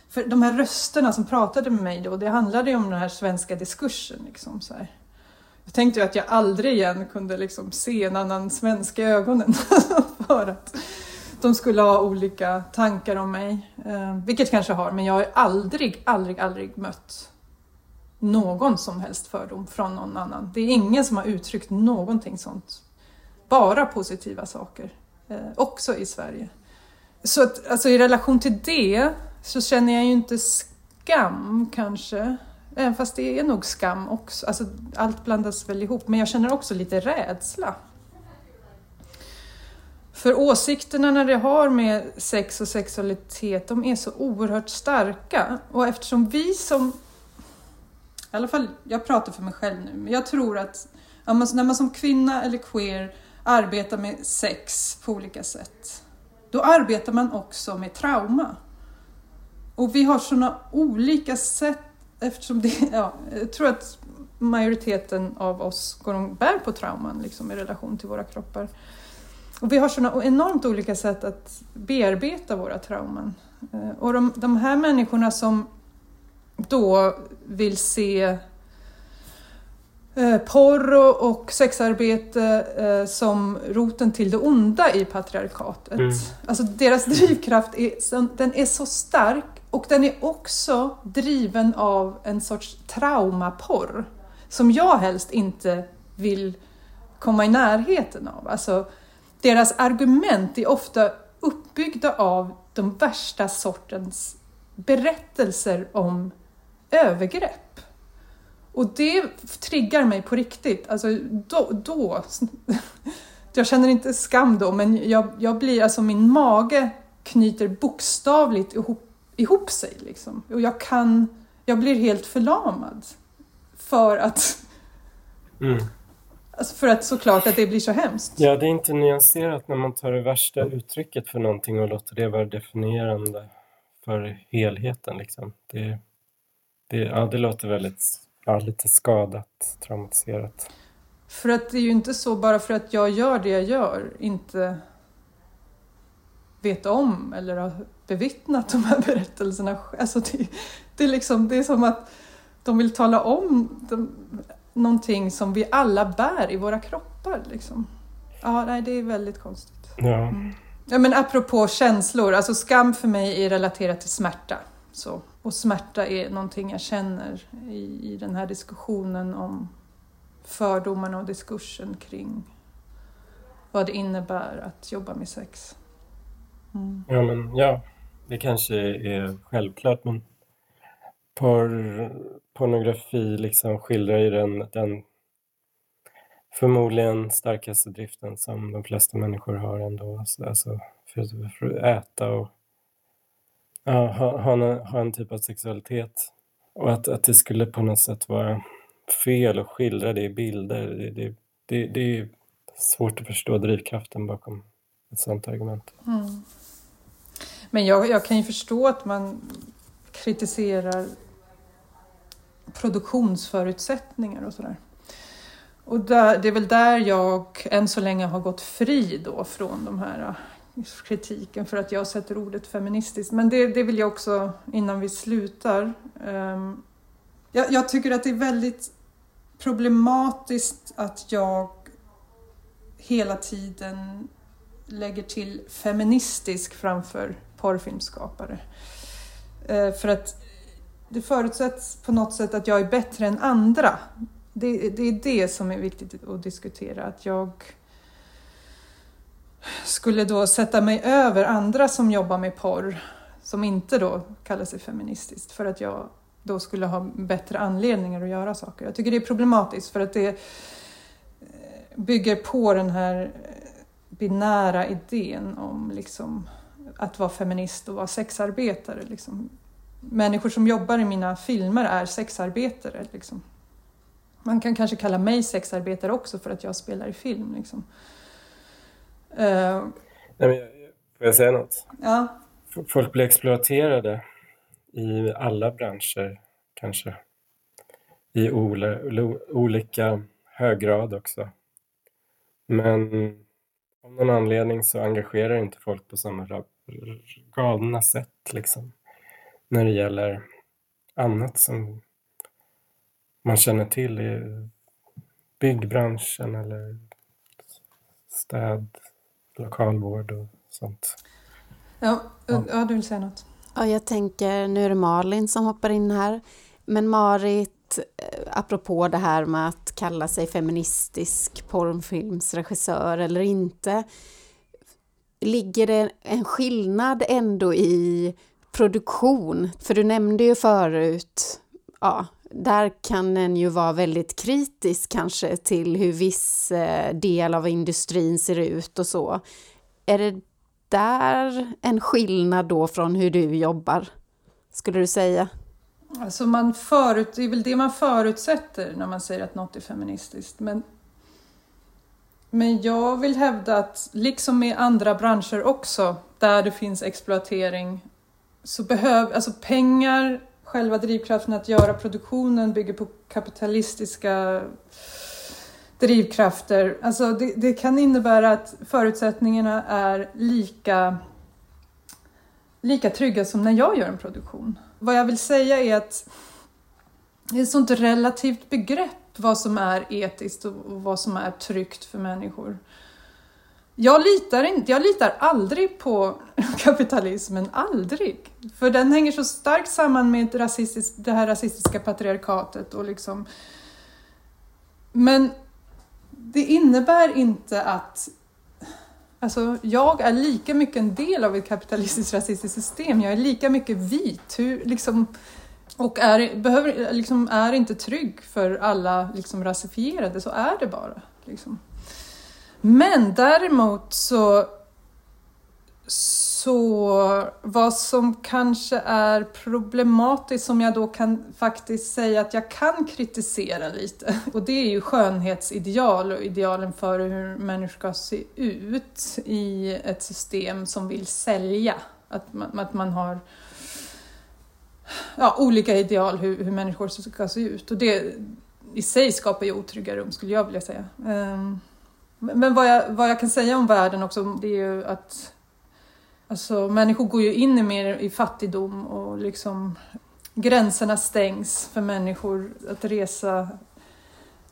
för de här rösterna som pratade med mig då, det handlade ju om den här svenska diskursen. Liksom, så här. Jag tänkte ju att jag aldrig igen kunde liksom se en annan svensk i ögonen. för att de skulle ha olika tankar om mig. Eh, vilket kanske har, men jag har aldrig, aldrig, aldrig mött någon som helst fördom från någon annan. Det är ingen som har uttryckt någonting sånt. Bara positiva saker. Eh, också i Sverige. Så att, alltså i relation till det så känner jag ju inte skam kanske. Även fast det är nog skam också. Alltså, allt blandas väl ihop. Men jag känner också lite rädsla. För åsikterna när det har med sex och sexualitet, de är så oerhört starka. Och eftersom vi som... I alla fall, jag pratar för mig själv nu, men jag tror att när man som kvinna eller queer arbetar med sex på olika sätt, då arbetar man också med trauma. Och vi har sådana olika sätt eftersom det, ja, jag tror att majoriteten av oss går och bär på trauman liksom, i relation till våra kroppar. Och vi har sådana enormt olika sätt att bearbeta våra trauman. Eh, och de, de här människorna som då vill se eh, porr och sexarbete eh, som roten till det onda i patriarkatet. Mm. Alltså deras drivkraft är, den är så stark och den är också driven av en sorts traumaporr som jag helst inte vill komma i närheten av. Alltså, deras argument är ofta uppbyggda av de värsta sortens berättelser om övergrepp. Och det triggar mig på riktigt. Alltså då, då jag känner inte skam då, men jag, jag blir, alltså min mage knyter bokstavligt ihop ihop sig. Liksom. Och jag kan, jag blir helt förlamad. För att, mm. alltså för att såklart att det blir så hemskt. Ja, det är inte nyanserat när man tar det värsta uttrycket för någonting och låter det vara definierande för helheten. Liksom. Det, det, ja, det låter väldigt, ja, lite skadat, traumatiserat. För att det är ju inte så bara för att jag gör det jag gör, inte vet om eller bevittnat de här berättelserna. Alltså det, det, är liksom, det är som att de vill tala om de, någonting som vi alla bär i våra kroppar. Liksom. Ja, nej, det är väldigt konstigt. Ja. Mm. Ja, men apropå känslor, alltså skam för mig är relaterat till smärta. Så. Och smärta är någonting jag känner i, i den här diskussionen om fördomarna och diskursen kring vad det innebär att jobba med sex. Mm. Ja, men ja, det kanske är självklart, men porr, pornografi liksom skildrar ju den, den förmodligen starkaste driften som de flesta människor har ändå. Alltså, alltså för, för att äta och ja, ha, ha, en, ha en typ av sexualitet. Och att, att det skulle på något sätt vara fel att skildra det i bilder, det, det, det, det är svårt att förstå drivkraften bakom ett sådant argument. Mm. Men jag, jag kan ju förstå att man kritiserar produktionsförutsättningar och sådär. Och där, det är väl där jag än så länge har gått fri då från de här äh, kritiken för att jag sätter ordet feministiskt. Men det, det vill jag också, innan vi slutar. Um, jag, jag, tycker att det är väldigt problematiskt att jag hela tiden lägger till feministisk framför porrfilmskapare. Eh, för att det förutsätts på något sätt att jag är bättre än andra. Det, det är det som är viktigt att diskutera. Att jag skulle då sätta mig över andra som jobbar med porr som inte då kallar sig feministiskt för att jag då skulle ha bättre anledningar att göra saker. Jag tycker det är problematiskt för att det eh, bygger på den här eh, binära idén om liksom att vara feminist och vara sexarbetare. Liksom. Människor som jobbar i mina filmer är sexarbetare. Liksom. Man kan kanske kalla mig sexarbetare också för att jag spelar i film. Liksom. Uh, Nej, men, får jag säga något? Ja. Folk blir exploaterade i alla branscher kanske. I olika hög grad också. Men av någon anledning så engagerar inte folk på samma galna sätt liksom. När det gäller annat som man känner till i byggbranschen eller städ, lokalvård och sånt. Ja, ja, du vill säga något? Ja, jag tänker, nu är det Malin som hoppar in här. Men Marit, eh, apropå det här med att kalla sig feministisk porrfilmsregissör eller inte. Ligger det en skillnad ändå i produktion? För du nämnde ju förut, ja, där kan en ju vara väldigt kritisk kanske till hur viss eh, del av industrin ser ut och så. Är det där en skillnad då från hur du jobbar, skulle du säga? Alltså man förut, det är väl det man förutsätter när man säger att något är feministiskt. Men, men jag vill hävda att, liksom i andra branscher också, där det finns exploatering, så behöver, alltså pengar, själva drivkraften att göra produktionen bygger på kapitalistiska drivkrafter. Alltså det, det kan innebära att förutsättningarna är lika, lika trygga som när jag gör en produktion. Vad jag vill säga är att det är ett sånt relativt begrepp vad som är etiskt och vad som är tryggt för människor. Jag litar, inte, jag litar aldrig på kapitalismen, aldrig. För den hänger så starkt samman med rasistisk, det här rasistiska patriarkatet och liksom... Men det innebär inte att Alltså, jag är lika mycket en del av ett kapitalistiskt rasistiskt system. Jag är lika mycket vit. Hur, liksom, och är, behöver, liksom, är inte trygg för alla liksom, rasifierade, så är det bara. Liksom. Men däremot så så vad som kanske är problematiskt som jag då kan faktiskt säga att jag kan kritisera lite och det är ju skönhetsideal och idealen för hur människor ska se ut i ett system som vill sälja. Att man, att man har ja, olika ideal hur, hur människor ska se ut och det i sig skapar ju otrygga rum skulle jag vilja säga. Ehm, men vad jag, vad jag kan säga om världen också det är ju att Alltså, människor går ju in i mer i fattigdom och liksom gränserna stängs för människor att resa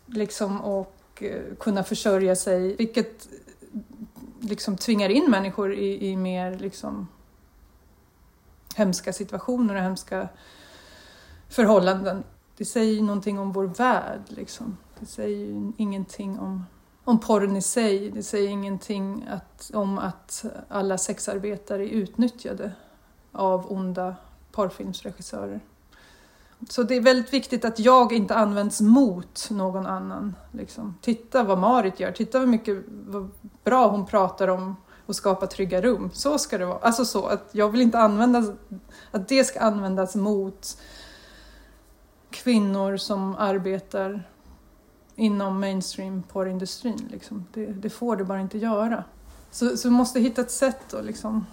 liksom och eh, kunna försörja sig, vilket liksom tvingar in människor i, i mer liksom hemska situationer och hemska förhållanden. Det säger någonting om vår värld, liksom. Det säger ingenting om om porren i sig. Det säger ingenting att, om att alla sexarbetare är utnyttjade av onda porrfilmsregissörer. Så det är väldigt viktigt att jag inte används mot någon annan. Liksom. Titta vad Marit gör, titta vad mycket vad bra hon pratar om och skapa trygga rum. Så ska det vara. Alltså så, att jag vill inte använda, att det ska användas mot kvinnor som arbetar inom mainstream porrindustrin. Liksom. Det, det, får det bara inte göra. Så, så vi måste hitta ett sätt då, liksom,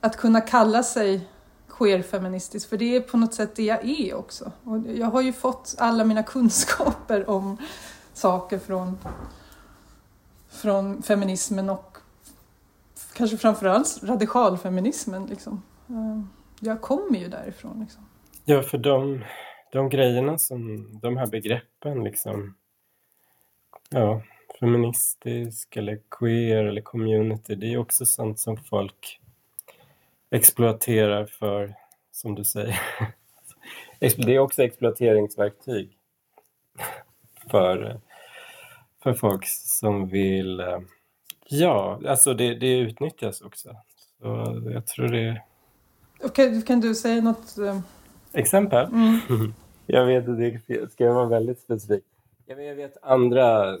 att kunna kalla sig queerfeministisk för det är på något sätt det jag är också. Och jag har ju fått alla mina kunskaper om saker från, från feminismen och kanske framförallt radikalfeminismen. Liksom. Ehm, jag kommer ju därifrån. Liksom. Ja, för de, de grejerna som, de här begreppen liksom Ja, feministisk eller queer eller community, det är också sånt som folk exploaterar för, som du säger. Det är också exploateringsverktyg för, för folk som vill... Eh, Ja, alltså det, det utnyttjas också. Så jag tror det Kan, kan du säga något? eh, Exempel? Mm. Jag vet att det ska jag vara väldigt specifik. Jag vet, jag vet andra eh,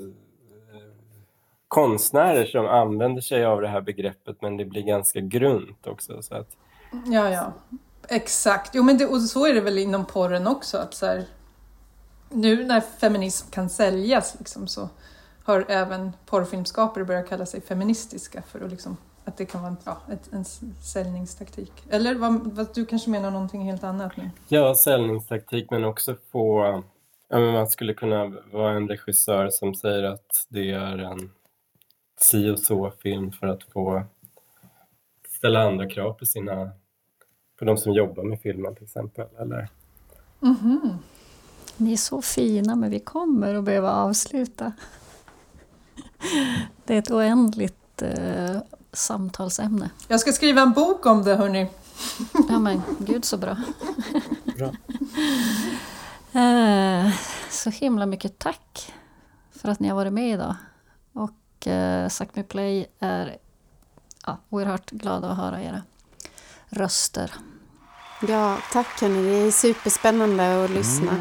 konstnärer som använder sig av det här begreppet men det blir ganska grunt också. Så att, Ja, ja. Exakt. Jo, men det, och så är det väl inom porren också. Att så här, nu när feminism kan säljas liksom, så har även porrfilmskapare börjat kalla sig feministiska för att, liksom, att det kan vara en, ja, ett, en säljningstaktik. Eller vad, vad, du kanske menar någonting helt annat nu? ja, säljningstaktik men också få... Ja, men man skulle kunna vara en regissör som säger att det är en si och så-film för att få ställa andra krav på sina på de som jobbar med filmen till exempel. Eller, Ni är så fina men vi kommer att behöva avsluta. Det är ett oändligt eh, samtalsämne. Jag ska skriva en bok om det, hörni. Ja men gud så bra. Bra. Eh, så himla mycket tack för att ni har varit med idag. Och eh, Suck Me Play är ja, oerhört glada att höra era röster. Ja, tack hörni. Det är superspännande att lyssna.